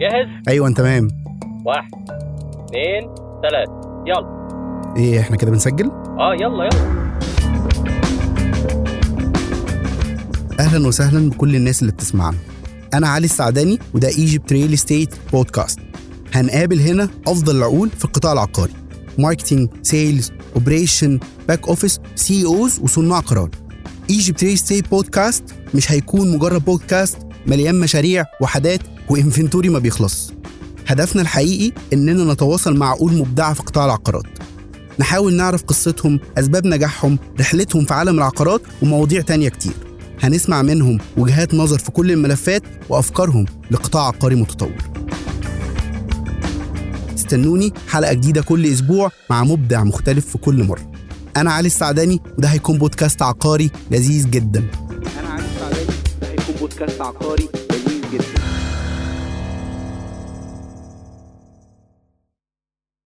جاهز؟ أيوه تمام واحد اثنين ثلاثة. يلا. إيه إحنا كده بنسجل؟ آه يلا يلا. أهلا وسهلا بكل الناس اللي بتسمعنا. أنا علي السعداني وده Egypt Real Estate Podcast هنقابل هنا أفضل العقول في القطاع العقاري. marketing sales operation back office CEOs وصناع قرار. Egypt Real Estate Podcast مش هيكون مجرد بودكاست مليان مشاريع وحدات وإنفنتوري ما بيخلص. هدفنا الحقيقي إننا نتواصل مع عقول مبدعة في قطاع العقارات. نحاول نعرف قصتهم أسباب نجاحهم رحلتهم في عالم العقارات ومواضيع تانية كتير. هنسمع منهم وجهات نظر في كل الملفات وأفكارهم لقطاع عقاري متطور. استنوني حلقة جديدة كل أسبوع مع مبدع مختلف في كل مرة. أنا علي السعداني وده هيكون بودكاست عقاري لذيذ جدا. أنا Socrates, the get gets